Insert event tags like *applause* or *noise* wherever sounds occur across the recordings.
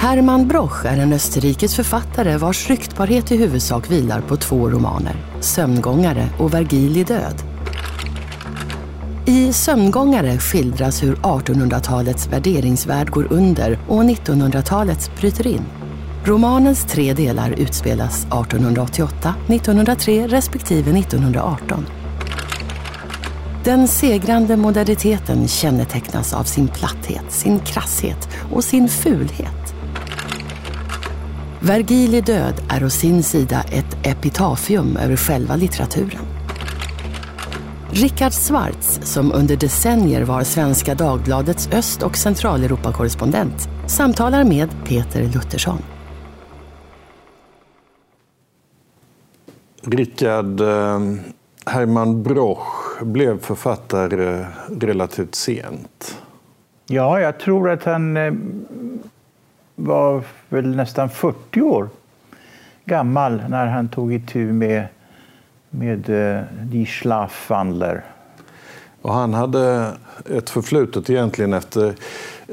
Hermann Broch är en österrikisk författare vars ryktbarhet i huvudsak vilar på två romaner, Sömngångare och Vergil i död. I Sömngångare skildras hur 1800-talets värderingsvärld går under och 1900-talets bryter in. Romanens tre delar utspelas 1888, 1903 respektive 1918. Den segrande moderniteten kännetecknas av sin platthet, sin krasshet och sin fulhet. Vergil i död är å sin sida ett epitafium över själva litteraturen. Richard Schwartz, som under decennier var Svenska Dagbladets Öst och Centraleuropakorrespondent, samtalar med Peter Luttersson. Richard eh, Hermann Broch blev författare relativt sent. Ja, jag tror att han eh, var väl nästan 40 år gammal när han tog itu med, med uh, Die Schlafwandler. Och han hade ett förflutet egentligen efter...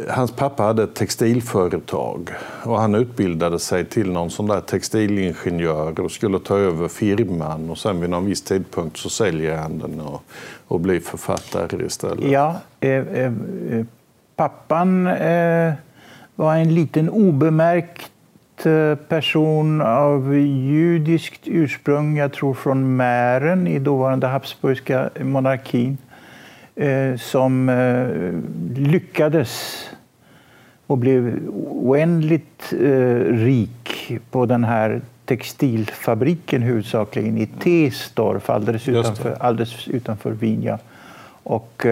Hans pappa hade ett textilföretag och han utbildade sig till någon sån där textilingenjör och skulle ta över firman och sen vid någon viss tidpunkt så säljer han den och, och blir författare istället. Ja, eh, eh, pappan eh, var en liten obemärkt eh, person av judiskt ursprung, jag tror från Mähren i dåvarande Habsburgska monarkin, eh, som eh, lyckades och blev oändligt rik på den här textilfabriken huvudsakligen i Tesdorf alldeles utanför, alldeles utanför Wien. Och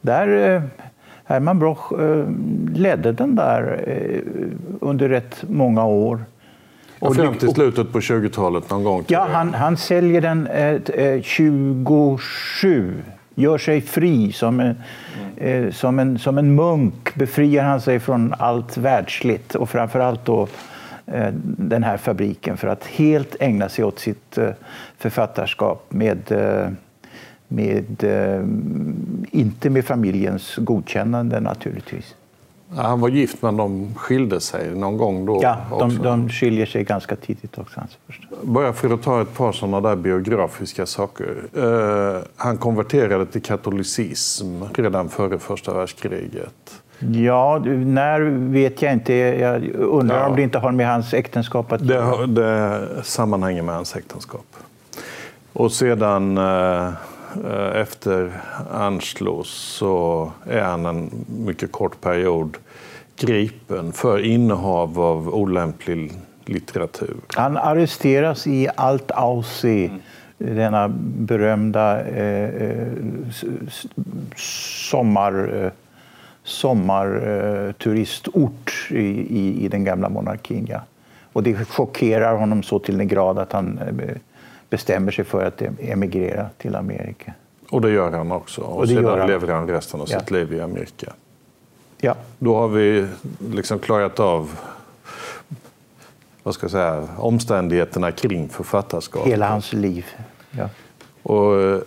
där Hermann Broch eh, ledde den där eh, under rätt många år. Och fram till slutet på 20-talet någon gång? Ja, han, han säljer den eh, 27, gör sig fri som en, som, en, som en munk, befriar han sig från allt världsligt och framförallt då den här fabriken för att helt ägna sig åt sitt författarskap med med, eh, inte med familjens godkännande naturligtvis. Han var gift men de skilde sig någon gång då? Ja, de, de skiljer sig ganska tidigt också. Bara för att ta ett par sådana där biografiska saker. Uh, han konverterade till katolicism redan före första världskriget. Ja, när vet jag inte. Jag undrar ja. om det inte har med hans äktenskap att göra. Det, det sammanhänger med hans äktenskap. Och sedan uh, efter Anschluss så är han en mycket kort period gripen för innehav av olämplig litteratur. Han arresteras i Alt-Aussee, mm. denna berömda eh, eh sommar, eh, sommarturistort i, i, i, den gamla monarkin. Ja. Och det chockerar honom så till den grad att han eh, bestämmer sig för att emigrera till Amerika. Och det gör han också. Och, och sedan han. lever han resten av ja. sitt liv i Amerika. Ja. Då har vi liksom klarat av vad ska jag säga, omständigheterna kring författarskap. Hela hans liv. Ja. Och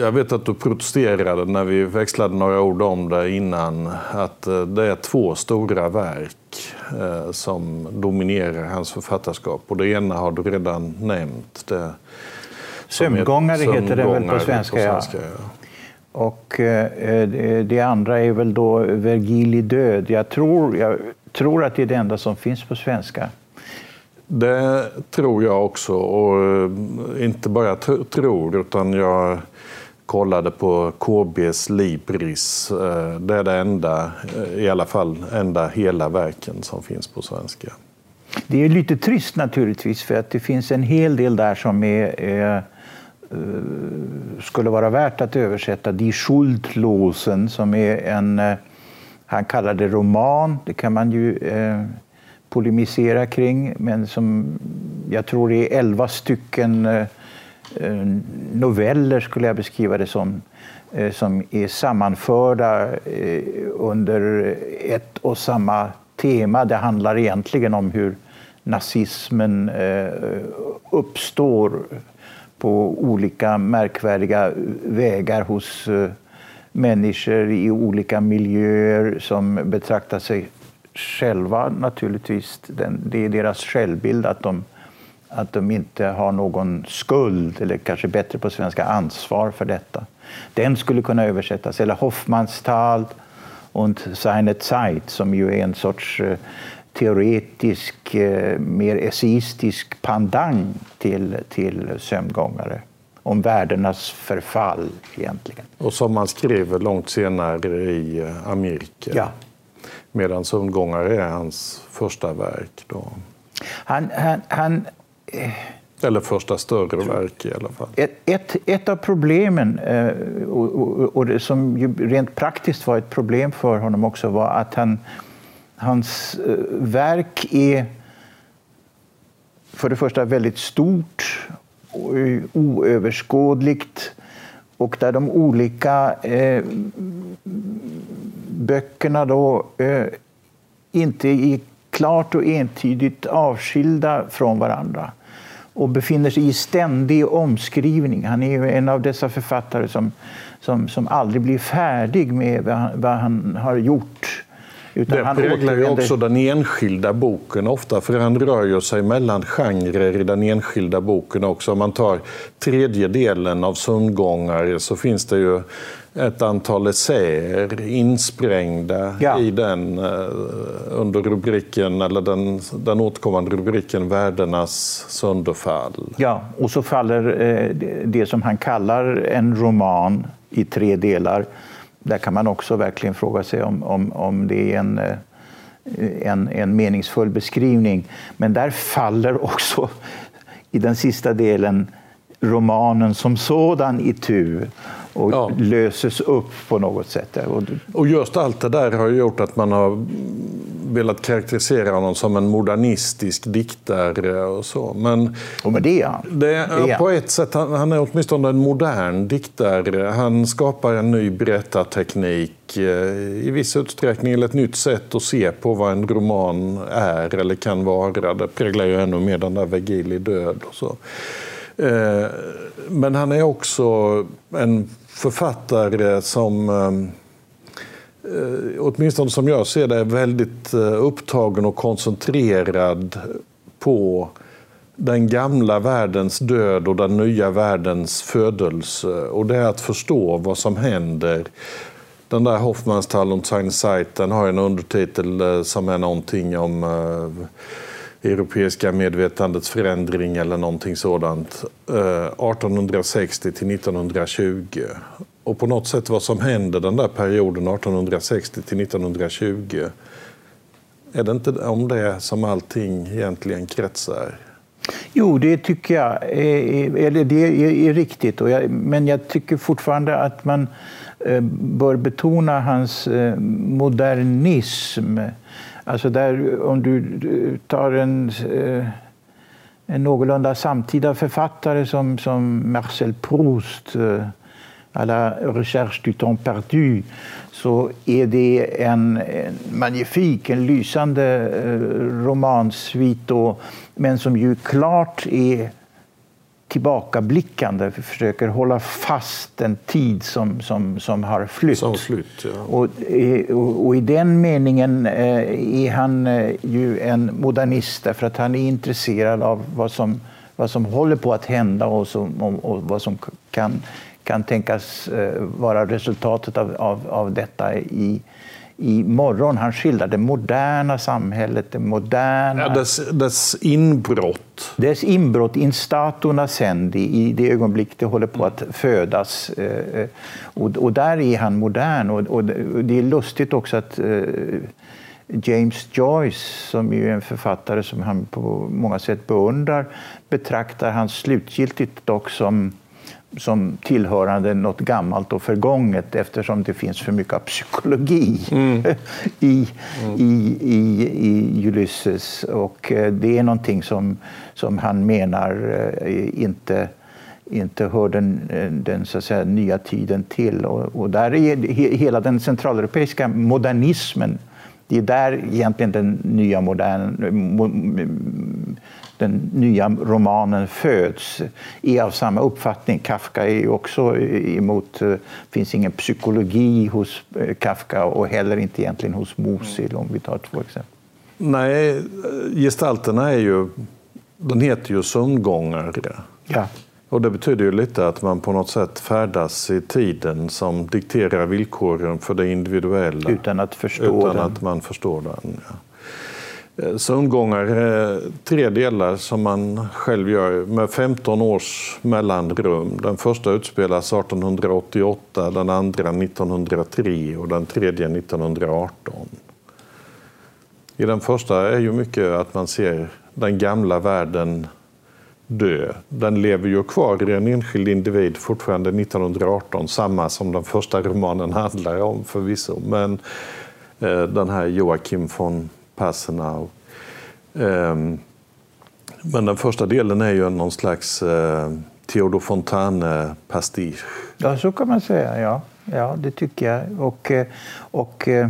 jag vet att du protesterade när vi växlade några ord om det innan. Att eh, det är två stora verk eh, som dominerar hans författarskap. Och det ena har du redan nämnt. Det, sömngångare heter det väl på svenska. På svenska ja. Ja. Och eh, det andra är väl då Vergil död. Jag tror, jag tror att det är det enda som finns på svenska. Det tror jag också. Och eh, inte bara tror, utan jag kollade på KBs Libris. Eh, det är det enda, eh, i alla fall, enda hela verken som finns på svenska. Det är lite trist naturligtvis, för att det finns en hel del där som är, är skulle vara värt att översätta. Die Schuldlosen, som är en, han kallar det roman, det kan man ju polemisera kring, men som jag tror är elva stycken eh, eh, noveller, skulle jag beskriva det som, eh, som är sammanförda under ett och samma tema. Det handlar egentligen om hur nazismen uppstår på olika märkvärdiga vägar hos människor i olika miljöer som betraktar sig själva naturligtvis. Det är deras självbild att de, att de inte har någon skuld, eller kanske bättre på svenska, ansvar för detta. Den skulle kunna översättas, eller Hoffmannsthal und seine Zeit, som ju är en sorts eh, teoretisk, eh, mer essayistisk pandang till, till sömngångare om världarnas förfall egentligen. Och som man skrev långt senare i eh, Amerika. Ja. Medan Sömngångare är hans första verk. Då. Han, han, han, eh, Eller första större verk i alla fall. Ett, ett, ett av problemen, eh, och, och, och det som ju rent praktiskt var ett problem för honom också, var att han, hans verk är för det första väldigt stort oöverskådligt och där de olika eh, böckerna då eh, inte är klart och entydigt avskilda från varandra och befinner sig i ständig omskrivning. Han är ju en av dessa författare som, som, som aldrig blir färdig med vad han, vad han har gjort utan det präglar ju också den enskilda boken ofta, för han rör ju sig mellan genrer i den enskilda boken också. Om man tar tredje delen av Sömngångare så finns det ju ett antal essäer insprängda ja. i den eh, under rubriken, eller den, den återkommande rubriken Värdenas sönderfall. Ja, och så faller eh, det som han kallar en roman i tre delar där kan man också verkligen fråga sig om, om, om det är en, eh, en, en meningsfull beskrivning. Men där faller också i den sista delen romanen som sådan i tu och ja. löses upp på något sätt. Och just allt det där har gjort att man har velat karaktärisera honom som en modernistisk diktare och så. Men, och med det, det, det På ett sätt, han, han är åtminstone en modern diktare. Han skapar en ny berättarteknik eh, i viss utsträckning, eller ett nytt sätt att se på vad en roman är eller kan vara. Det präglar ju ännu mer den där Vergili död och så. Eh, men han är också en författare som ehm, eh, åtminstone som jag ser det, är väldigt eh, upptagen och koncentrerad på den gamla världens död och den nya världens födelse. Och det är att förstå vad som händer. Den där Hoffmannsthal und seine Zeit, den har en undertitel eh, som är någonting om europeiska medvetandets förändring eller någonting sådant eh, 1860 till 1920. Och på något sätt vad som händer den där perioden 1860 till 1920 är det inte om det som allting egentligen kretsar? Jo, det tycker jag. Eller det är riktigt. Men jag tycker fortfarande att man eh, bör betona hans eh, modernism Alltså där, om du tar en, eh, en någorlunda samtida författare som, som Marcel Proust, eh, à la recherche du temps perdu, så är det en, en magnifik, en lysande eh, romansvit, men som ju klart är tillbakablickande, försöker hålla fast en tid som, som, som har flytt. Som flytt ja. och, och, och, i den meningen eh, är han eh, ju en modernist därför att han är intresserad av vad som, vad som håller på att hända och, som, och, vad som kan, kan tänkas eh, vara resultatet av, av, av detta i, i morgon. Han skildrar det moderna samhället, det moderna... Ja, dess, dess inbrott. Dess inbrott, instato nascendi, i det ögonblick det håller på att födas. Eh, eh, och, och där är han modern. Och, och det är lustigt också att eh, James Joyce, som är en författare som han på många sätt beundrar, betraktar han slutgiltigt dock som som tillhörande något gammalt och förgånget eftersom det finns för mycket psykologi mm. *laughs* i, mm. I, i, i Ulysses. Och eh, det är någonting som, som han menar eh, inte inte hör den, den så att säga, nya tiden till. Och, och där är hela den centraleuropeiska modernismen det är där egentligen den nya modern, den nya romanen föds, är av samma uppfattning. Kafka är också emot, det finns ingen psykologi hos Kafka och heller inte egentligen hos Musil om vi tar två exempel. Nej, gestalterna är ju, den heter ju sömngångare. Ja. Och det betyder ju lite att man på något sätt färdas i tiden som dikterar villkoren för det individuella. Utan att förstå utan den. att man förstår den. Ja. Eh, sömngångar eh, tre delar som man själv gör med 15 års mellanrum. Den första utspelas 1888, den andra 1903 och den tredje 1918. I den första är ju mycket att man ser den gamla världen dö. Den lever ju kvar i en enskild individ fortfarande 1918, samma som den första romanen handlar om förvisso. Men eh, den här Joakim von Passenau. Ehm, men den första delen är ju någon slags eh, Theodor Fontane-pastisch. Ja, så kan man säga. Ja, ja det tycker jag. Och, eh, och eh,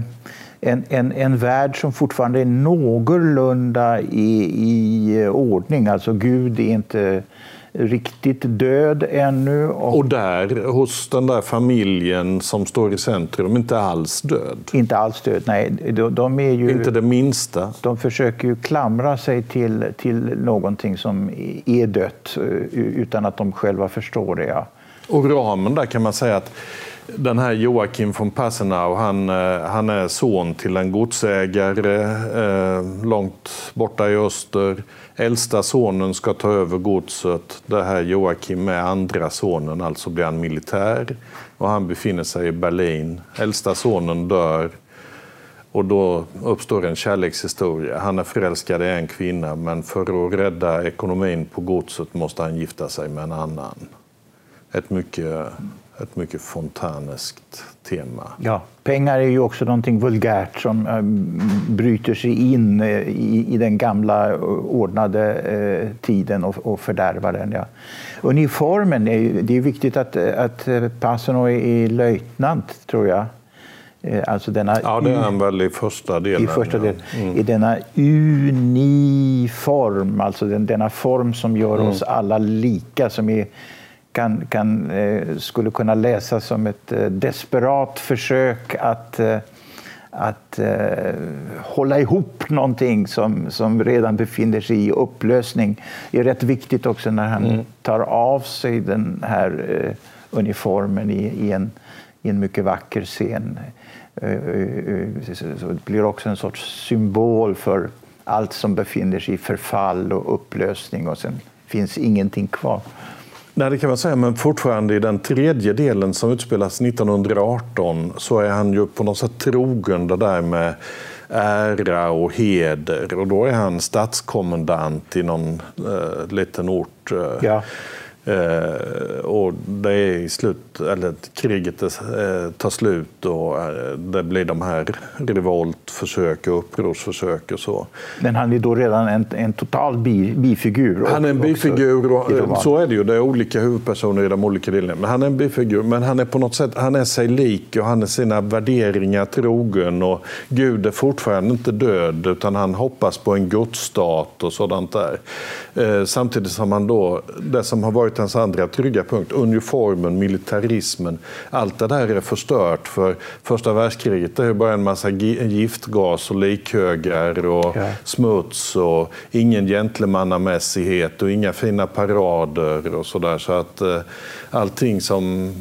en, en, en värld som fortfarande är någorlunda i, i ordning. Alltså Gud är inte riktigt död ännu. Och... och där, hos den där familjen som står i centrum, inte alls död? Inte alls död, nej. De, de är ju, inte det minsta? De försöker ju klamra sig till, till någonting som är dött eh, utan att de själva förstår det. Ja. Och ramen där kan man säga att den här Joakim von Passenau, han, eh, han är son till en godsägare eh, långt borta i öster. Äldsta sonen ska ta över godset. Det här Joakim är andra sonen, alltså blir han militär. Och han befinner sig i Berlin. Äldsta sonen dör. Och då uppstår en kärlekshistoria. Han är förälskad i en kvinna, men för att rädda ekonomin på godset måste han gifta sig med en annan. Ett mycket ett mycket fontaneskt tema. Ja, pengar är ju också någonting vulgärt som äh, bryter sig in äh, i, i, den gamla ordnade äh, tiden och, och fördärvar den. Ja. Uniformen, är det är viktigt att, att Passano är löjtnant, tror jag. Alltså denna ja, det är han väl i första delen. I första delen. Ja. Mm. I denna uniform, alltså den, denna form som gör mm. oss alla lika, som är kan, kan, eh, skulle kunna läsas som ett eh, desperat försök att, eh, att hålla ihop någonting som, som redan befinner sig i upplösning. Det är rätt viktigt också när han mm. tar av sig den här uniformen i, i, en, i en mycket vacker scen. Så det blir också en sorts symbol för allt som befinner sig i förfall och upplösning och sen finns ingenting kvar. Nej, det kan man säga, men fortfarande i den tredje delen som utspelas 1918 så är han ju på något sätt trogen det där med ära och heder. Och då är han statskommendant i någon eh, liten ort. Eh, ja. Eh, och det är i slut, eller kriget eh, tar slut och eh, det blir de här revoltförsök och upprorsförsök och så. Men han är då redan en, en total bi, bifigur? Han är en bifigur, och, så är det ju. Det är olika huvudpersoner i de olika delarna. Men han är en bifigur, men han är på något sätt han är sig lik och han är sina värderingar trogen. Och Gud är fortfarande inte död, utan han hoppas på en gudsstat och sådant där. Samtidigt som han då, det som har varit varit hans andra trygga punkt. Uniformen, militarismen. Allt det där är förstört för första världskriget är bara en massa giftgas och likhögar och ja. smuts och ingen gentlemannamässighet och inga fina parader och sådär. Så att eh, allting som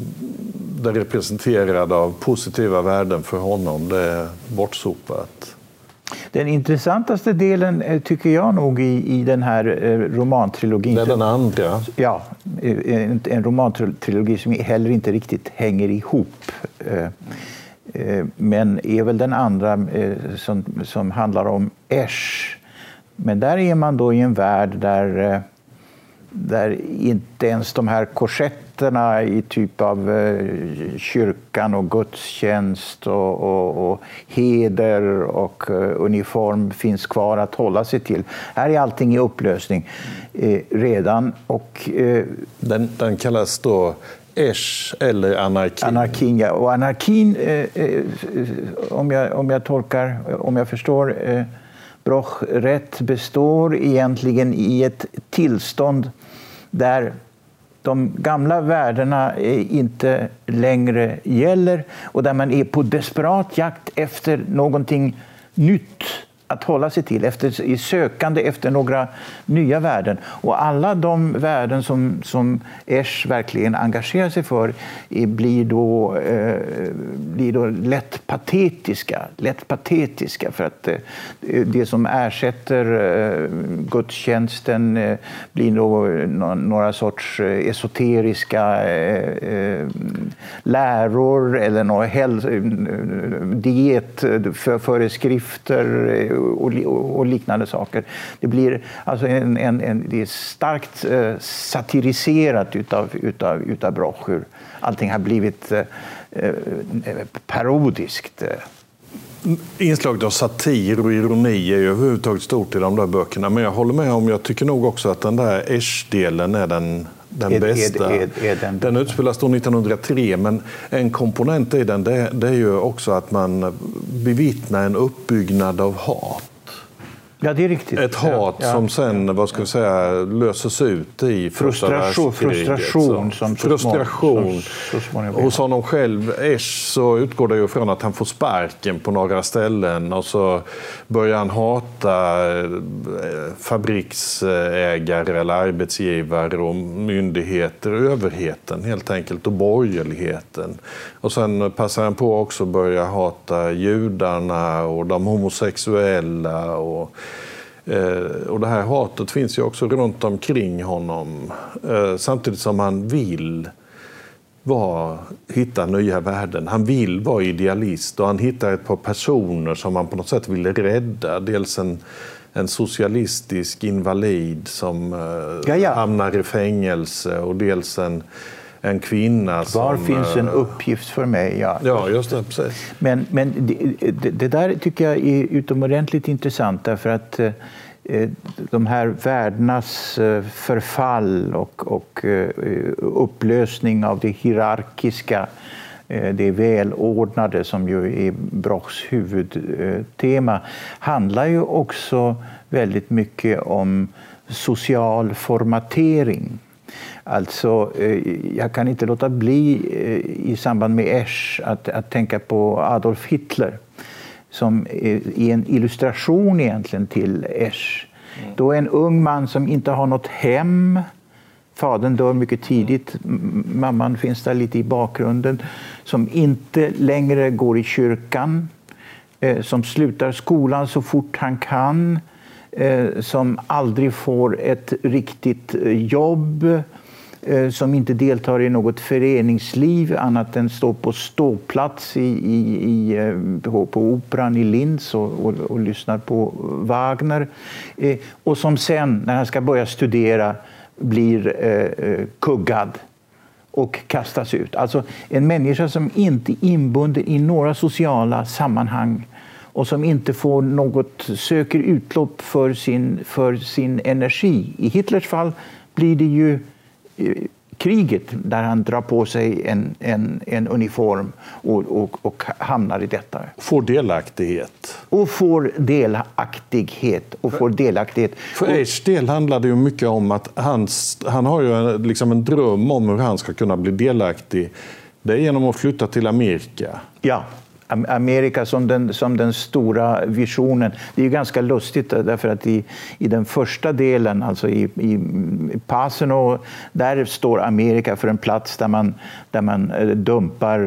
det representerade av positiva värden för honom, det är bortsopat. Den intressantaste delen eh, tycker jag nog i, i den här eh, romantrilogin. Det är den andra? Ja, eh, en, en romantrilogi som heller inte riktigt hänger ihop. Men är väl den andra som, som handlar om Esch. Men där är man då i en värld där där inte ens de här korsetterna i typ av eh, kyrkan och gudstjänst och, och, och heder och eh, uniform finns kvar att hålla sig till. Här är allting i upplösning eh, redan. Och, eh, den, den kallas då Esh eller anarkin? Anarkin, ja. Och anarkin, eh, eh, om, jag, om jag tolkar, om jag förstår Broch rätt, består egentligen i ett tillstånd där de gamla värdena eh, inte längre gäller och där man är på desperat jakt efter någonting nytt att hålla sig till efter, i sökande efter några nya värden. Och alla de värden som, som Esch verkligen engagerar sig för blir då, eh, blir då lätt patetiska. Lätt patetiska för att eh, det som ersätter eh, gudstjänsten eh, blir då några sorts eh, esoteriska eh, eh läror eller några eh, dietföreskrifter eh, och, och, liknande saker. Det blir alltså en, en, en det är starkt eh, satiriserat utav, utav, utav Broch hur allting har blivit eh, eh parodiskt. Eh. Mm, Inslaget av satir och ironi är ju överhuvudtaget stort i de där böckerna. Men jag håller med om, jag tycker nog också att den där Esch-delen är den den är, bästa. Är, är, den, den utspelas då 1903, men en komponent i den det, det är ju också att man bevittnar en uppbyggnad av hat. Ja, det är riktigt. Ett hat ja, som sen vad ska vi säga, löses ut i frustration, frustration. Som frustration. Småningom. Hos honom själv, Esch, så utgår det ju från att han får sparken på några ställen och så börjar han hata eh, fabriksägare eller arbetsgivare och myndigheter, överheten helt enkelt och borgerligheten. Och sen passar han på också att börja hata judarna och de homosexuella och och det här hatet finns ju också runt omkring honom. Eh, samtidigt som han vill var, hitta nya värden. Han vill vara idealist och han hittar ett par personer som han på något sätt vill rädda. Dels en, en socialistisk invalid som eh, hamnar i fängelse och dels en en kvinna som... Var finns en uppgift för mig? Ja, ja just det. Precis. Men, men det, det, där tycker jag är utomordentligt intressant därför att eh, de här värdenas eh, förfall och, och eh, upplösning av det hierarkiska, det välordnade som ju är Brochs huvudtema, handlar ju också väldigt mycket om social formatering. Alltså, eh, jag kan inte låta bli eh, i samband med Esch att, att tänka på Adolf Hitler som är en illustration egentligen till Esch. Mm. Då en ung man som inte har något hem. Fadern dör mycket tidigt, mamman finns där lite i bakgrunden. Som inte längre går i kyrkan, eh, som slutar skolan så fort han kan. Som aldrig får ett riktigt jobb Eh, Eh, som inte deltar i något föreningsliv annat än står på ståplats i, i, i, på, på operan i Linz och, och, och lyssnar på Wagner. Eh, och som sen, när han ska börja studera, blir eh, eh, kuggad och kastas ut. Alltså en människa som inte är inbunden i några sociala sammanhang och som inte får något, söker utlopp för sin, för sin energi. I Hitlers fall blir det ju kriget där han drar på sig en, en, en uniform och, och, och hamnar i detta. Får delaktighet. Och får delaktighet. Och får delaktighet. För Esch del handlar det ju mycket om att hans, han har ju en, liksom en dröm om hur han ska kunna bli delaktig. Det är genom att flytta till Amerika. Ja, Amerika som den, som den stora visionen. Det är ju ganska lustigt därför att i, i den första delen, alltså i, i Paseno, där står Amerika för en plats där man, där man eh, dumpar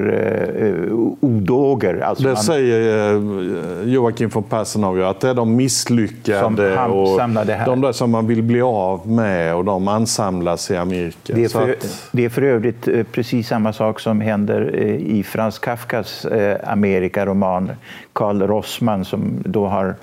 eh, odågor. Alltså det man, säger eh, Joakim von Passenau, att det är de misslyckade och de där som man vill bli av med och de ansamlas i Amerika. Det är för, att... det är för övrigt eh, precis samma sak som händer i Frans Kafkas Amerika Amerika-roman. Carl Rossman som då har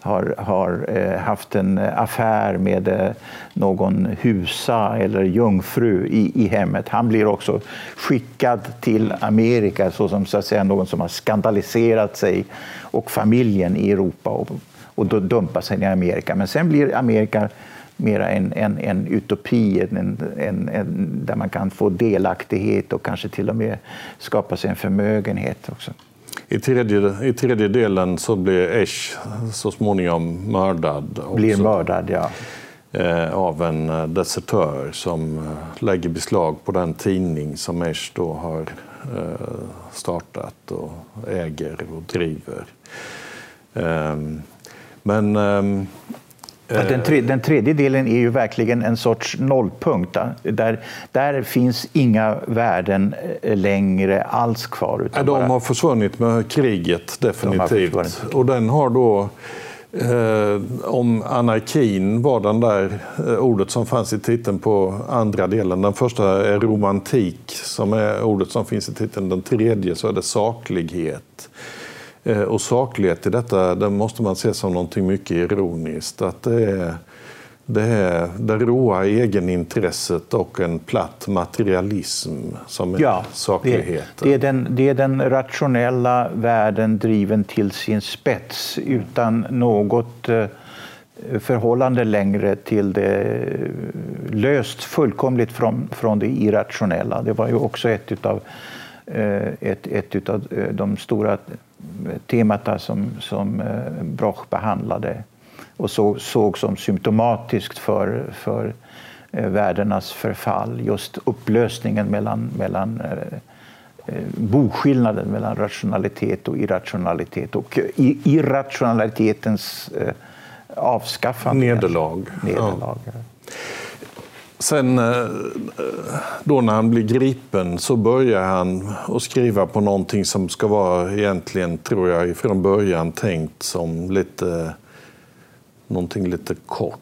har, har eh, haft en affär med eh, någon husa eller jungfru i, i hemmet. Han blir också skickad till Amerika såsom så att säga, någon som har skandaliserat sig och familjen i Europa och, och då dumpas han i Amerika. Men sen blir Amerika mera en, en, en utopi en, en, en, där man kan få delaktighet och kanske till och med skapa sig en förmögenhet också. I tredje, I tredje delen så blir Esch så småningom mördad. Blir mördad, ja. Eh, av en eh, desertör som eh, lägger beslag på den tidning som Esch då har startat och äger och driver. Ehm, men ehm, den, tre, den, tredje delen är ju verkligen en sorts nollpunkt. Där, där finns inga värden eh, längre alls kvar. Utan de bara... har försvunnit med kriget, definitivt. De och den har då... Eh, om anarkin var den där eh, ordet som fanns i titeln på andra delen. Den första är romantik, som är ordet som finns i titeln. Den tredje så är det saklighet. Eh, och saklighet i detta det måste man se som någonting mycket ironiskt. Att det är det, är det råa egenintresset och en platt materialism som är ja, sakligheten. Det, det, är den, det är den rationella världen driven till sin spets utan något eh, förhållande längre till det löst fullkomligt från, från det irrationella. Det var ju också ett av eh, ett, ett de stora temata som, som eh, Broch behandlade och så, såg som symptomatiskt för, för eh, världarnas förfall. Just upplösningen mellan, mellan eh, boskillnaden mellan rationalitet och irrationalitet och irrationalitetens avskaffande. Nederlag. Nederlag. Ja. Sen eh, då när han blir gripen så börjar han att skriva på någonting som ska vara egentligen, tror jag, från början tänkt som lite, någonting lite kort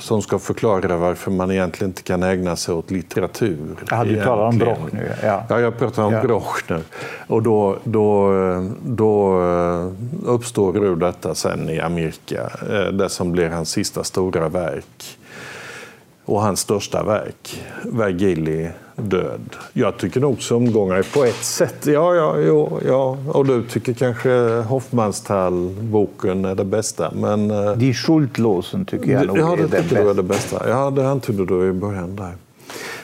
som ska förklara varför man egentligen inte kan ägna sig åt litteratur. Ja, du talar om Broch nu. Ja, ja jag pratar om ja. Broch nu. Och då, då, då eh, uppstår ur detta sen i Amerika, eh, det som blir hans sista stora verk och hans största verk, Vergili död. Jag tycker nog sömngångare på ett sätt. Ja, ja, ja, ja. Och du tycker kanske Hoffmannsthal-boken är det bästa. Men, eh, Die Schuldlosen tycker jag nog ja, det är det bästa. är det bästa. Ja, det antydde du i början där.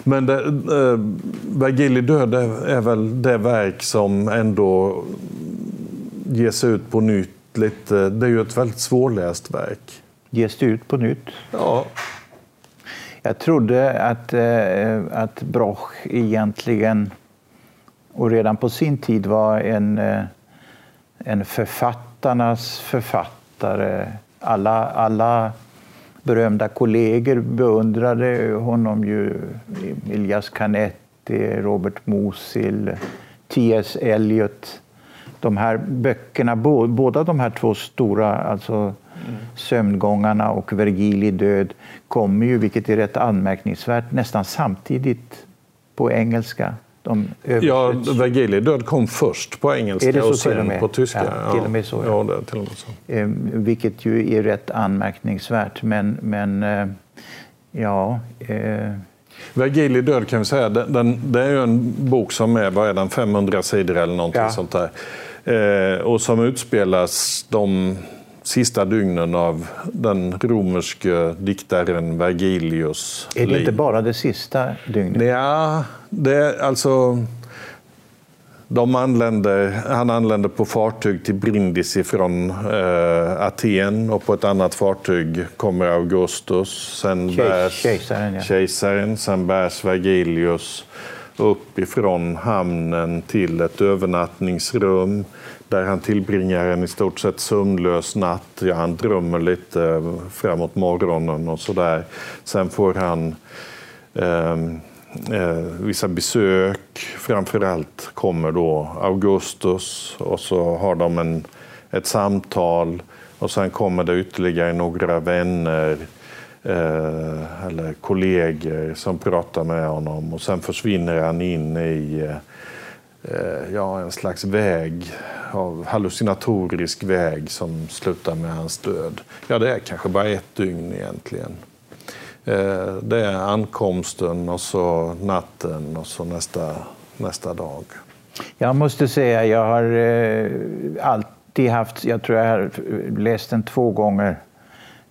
Men det, äh, Vergili död är, är väl det verk som ändå ges ut på nytt. Lite, det är ju ett väldigt svårläst verk. Ges det ut på nytt? Ja. Jag trodde att, eh, att Broch egentligen, och redan på sin tid, var en, eh, en författarnas författare. Alla, alla berömda kollegor beundrade honom ju. Elias Canetti, Robert Musil, T.S. Eliot. De här böckerna, båda de här två stora, alltså Sömngångarna och Vergili död kommer ju, vilket är rätt anmärkningsvärt, nästan samtidigt på engelska. De ja, Vergili död kom först på engelska och sen på tyska. Ja, till och med så. Ja. Ja, till och med så. Eh, vilket ju är rätt anmärkningsvärt. Men, men eh, ja... Eh... Vergili död kan vi säga, den, den, det är ju en bok som är, vad är den, 500 sidor eller någonting ja. sånt där. Eh, och som utspelas de sista dygnen av den romerske diktaren Vergilius Är det liv. inte bara det sista dygnet? Ja, det alltså... De anländer, han anländer på fartyg till Brindisi från eh, Aten och på ett annat fartyg kommer Augustus. Sen bärs, kejsaren, ja. kejsaren, sen bärs Vergilius upp ifrån hamnen till ett övernattningsrum där han tillbringar en i stort sett sömnlös natt. Ja, han drömmer lite eh, framåt morgonen och sådär. Sen får han eh, eh, vissa besök. Framförallt kommer då Augustus och så har de en, ett samtal och sen kommer det ytterligare några vänner eh, eller kollegor som pratar med honom och sen försvinner han in i eh, Eh, ja, en slags väg, av hallucinatorisk väg som slutar med hans död. Ja, det är kanske bara ett dygn egentligen. Eh, det är ankomsten och så natten och så nästa, nästa dag. Jag måste säga, jag har eh, alltid haft, jag tror jag har läst den två gånger,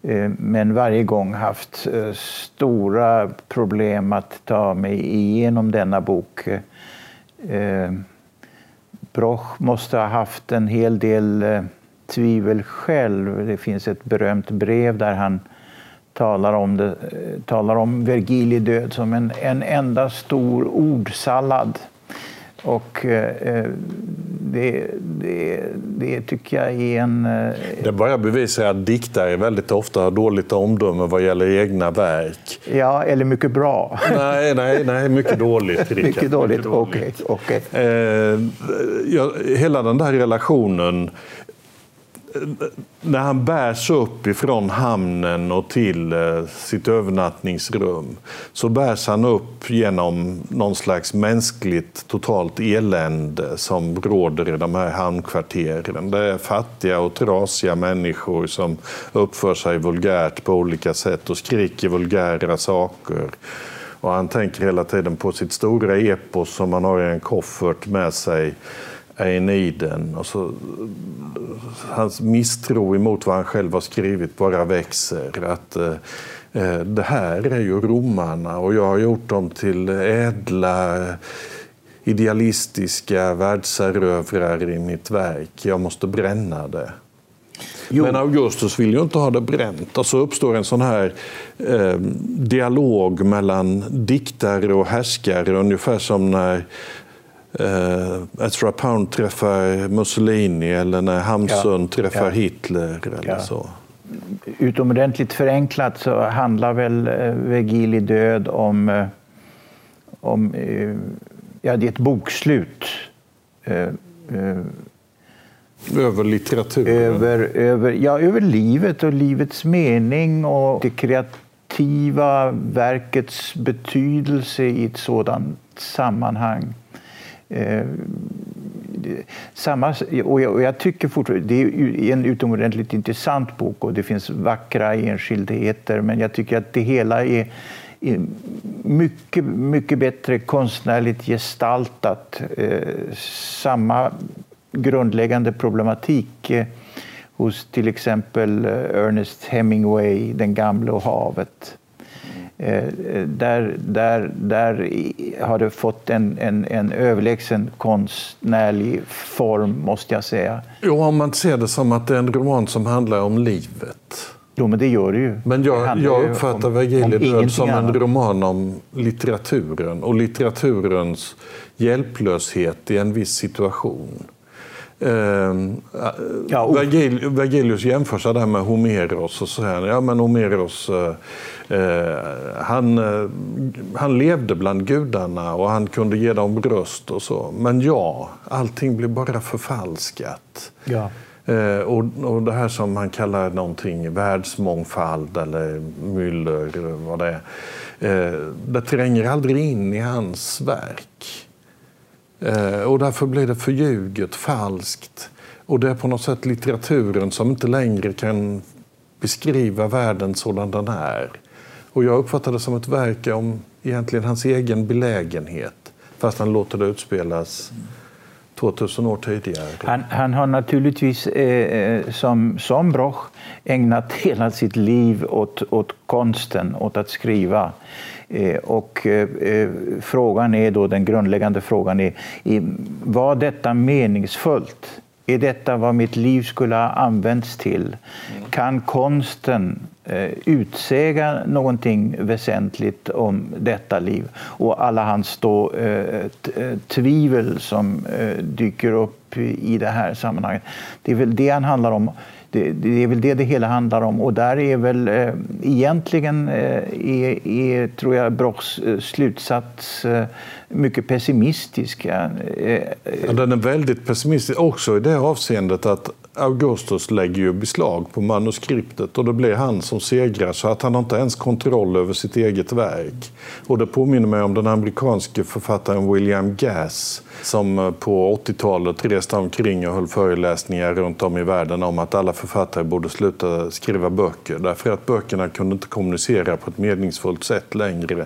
eh, men varje gång haft eh, stora problem att ta mig igenom denna bok. Eh, Broch måste ha haft en hel del eh, tvivel själv. Det finns ett berömt brev där han talar om, det, eh, talar om Vergili död som en, en enda stor ordsallad. Och eh, det, det, det, tycker jag är en... Eh, det bara bevisar att diktare väldigt ofta har dåligt omdöme vad gäller egna verk. Ja, eller mycket bra. Nej, nej, nej mycket dåligt. mycket dåligt, okej. Okay, okay. eh, ja, hela den där relationen när han bärs upp ifrån hamnen och till eh, sitt övernattningsrum så bärs han upp genom någon slags mänskligt totalt elände som råder i de här hamnkvarteren. Det är fattiga och trasiga människor som uppför sig vulgärt på olika sätt och skriker vulgära saker. Och han tänker hela tiden på sitt stora epos som han har i en koffert med sig Aeneiden. Och så, hans misstro emot vad han själv har skrivit bara växer. Att eh, eh, det här är ju romarna och jag har gjort dem till ädla idealistiska världserövrare i mitt verk. Jag måste bränna det. Jo. Men Augustus vill ju inte ha det bränt. Och så uppstår en sån här eh, dialog mellan diktare och härskare, ungefär som när eh, Ezra Pound träffar Mussolini eller när Hamsun ja, träffar ja. Hitler. Eller ja. så. Utomordentligt förenklat så handlar väl eh, Vergili död om, eh, om eh, ja, det är ett bokslut. Över litteraturen? Över, över, ja, över livet och livets mening och det kreativa verkets betydelse i ett sådant sammanhang. Eh, samma, och jag, och jag, tycker fortfarande det är en utomordentligt intressant bok och det finns vackra enskildheter men jag tycker att det hela är, är mycket, mycket bättre konstnärligt gestaltat. Eh, samma grundläggande problematik eh, hos till exempel eh, Ernest Hemingway, Den gamle och havet. Eh, där, där, där har det fått en, en, en överlägsen konstnärlig form, måste jag säga. Jo, om man ser det som att det är en roman som handlar om livet. Jo, men det gör det ju. Men jag, jag uppfattar Vergiliedöd som en roman om litteraturen och litteraturens hjälplöshet i en viss situation. Eh, ja, och... Vergilius jämför sig där med Homeros och säger ja men Homeros eh, han, eh, han levde bland gudarna och han kunde ge dem röst och så. Men ja, allting blir bara förfalskat. Ja. Eh, och, och det här som han kallar någonting världsmångfald eller myller, vad det är. Eh, det tränger aldrig in i hans verk. Eh, och därför blir det förljuget, falskt. Och det är på något sätt litteraturen som inte längre kan beskriva världen sådan den är. Och jag uppfattar det som ett verk om egentligen hans egen belägenhet, fast han låter det utspelas 2000 år tidigare. Han, han har naturligtvis, eh, eh, som, som Broch, ägnat hela sitt liv åt, åt konsten, åt att skriva. Eh, och eh, eh frågan är då, den grundläggande frågan är, var detta meningsfullt? Är detta vad mitt liv skulle ha använts till? Kan konsten Eh, utsäga någonting väsentligt om detta liv? Och alla hans då, eh, eh, tvivel som dyker upp i det här sammanhanget. Det är väl det han handlar om det, det, är väl det det hela handlar om. Och där är väl eh, egentligen, eh, är, är, tror jag, Brochs slutsats eh, mycket pessimistisk. Eh, ja, den är väldigt pessimistisk också i det avseendet att Augustus lägger ju beslag på manuskriptet och det blir han som segrar så att han har inte ens kontroll över sitt eget verk. Och det påminner mig om den amerikanske författaren William Gass som eh, på 80-talet reste omkring och höll föreläsningar runt om i världen om att alla författare borde sluta skriva böcker därför att böckerna kunde inte kommunicera på ett meningsfullt sätt längre.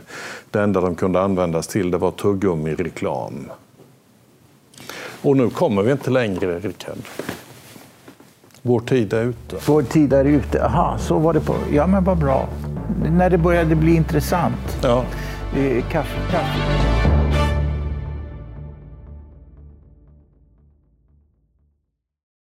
Det enda de kunde användas till det var tuggummi-reklam. Och nu kommer vi inte längre, Rickard. Vår tid är ute. Vår tid är ute. Jaha, så var det på... Ja, men vad bra. När det började bli intressant. Ja. Eh, Kaffe, kaffe.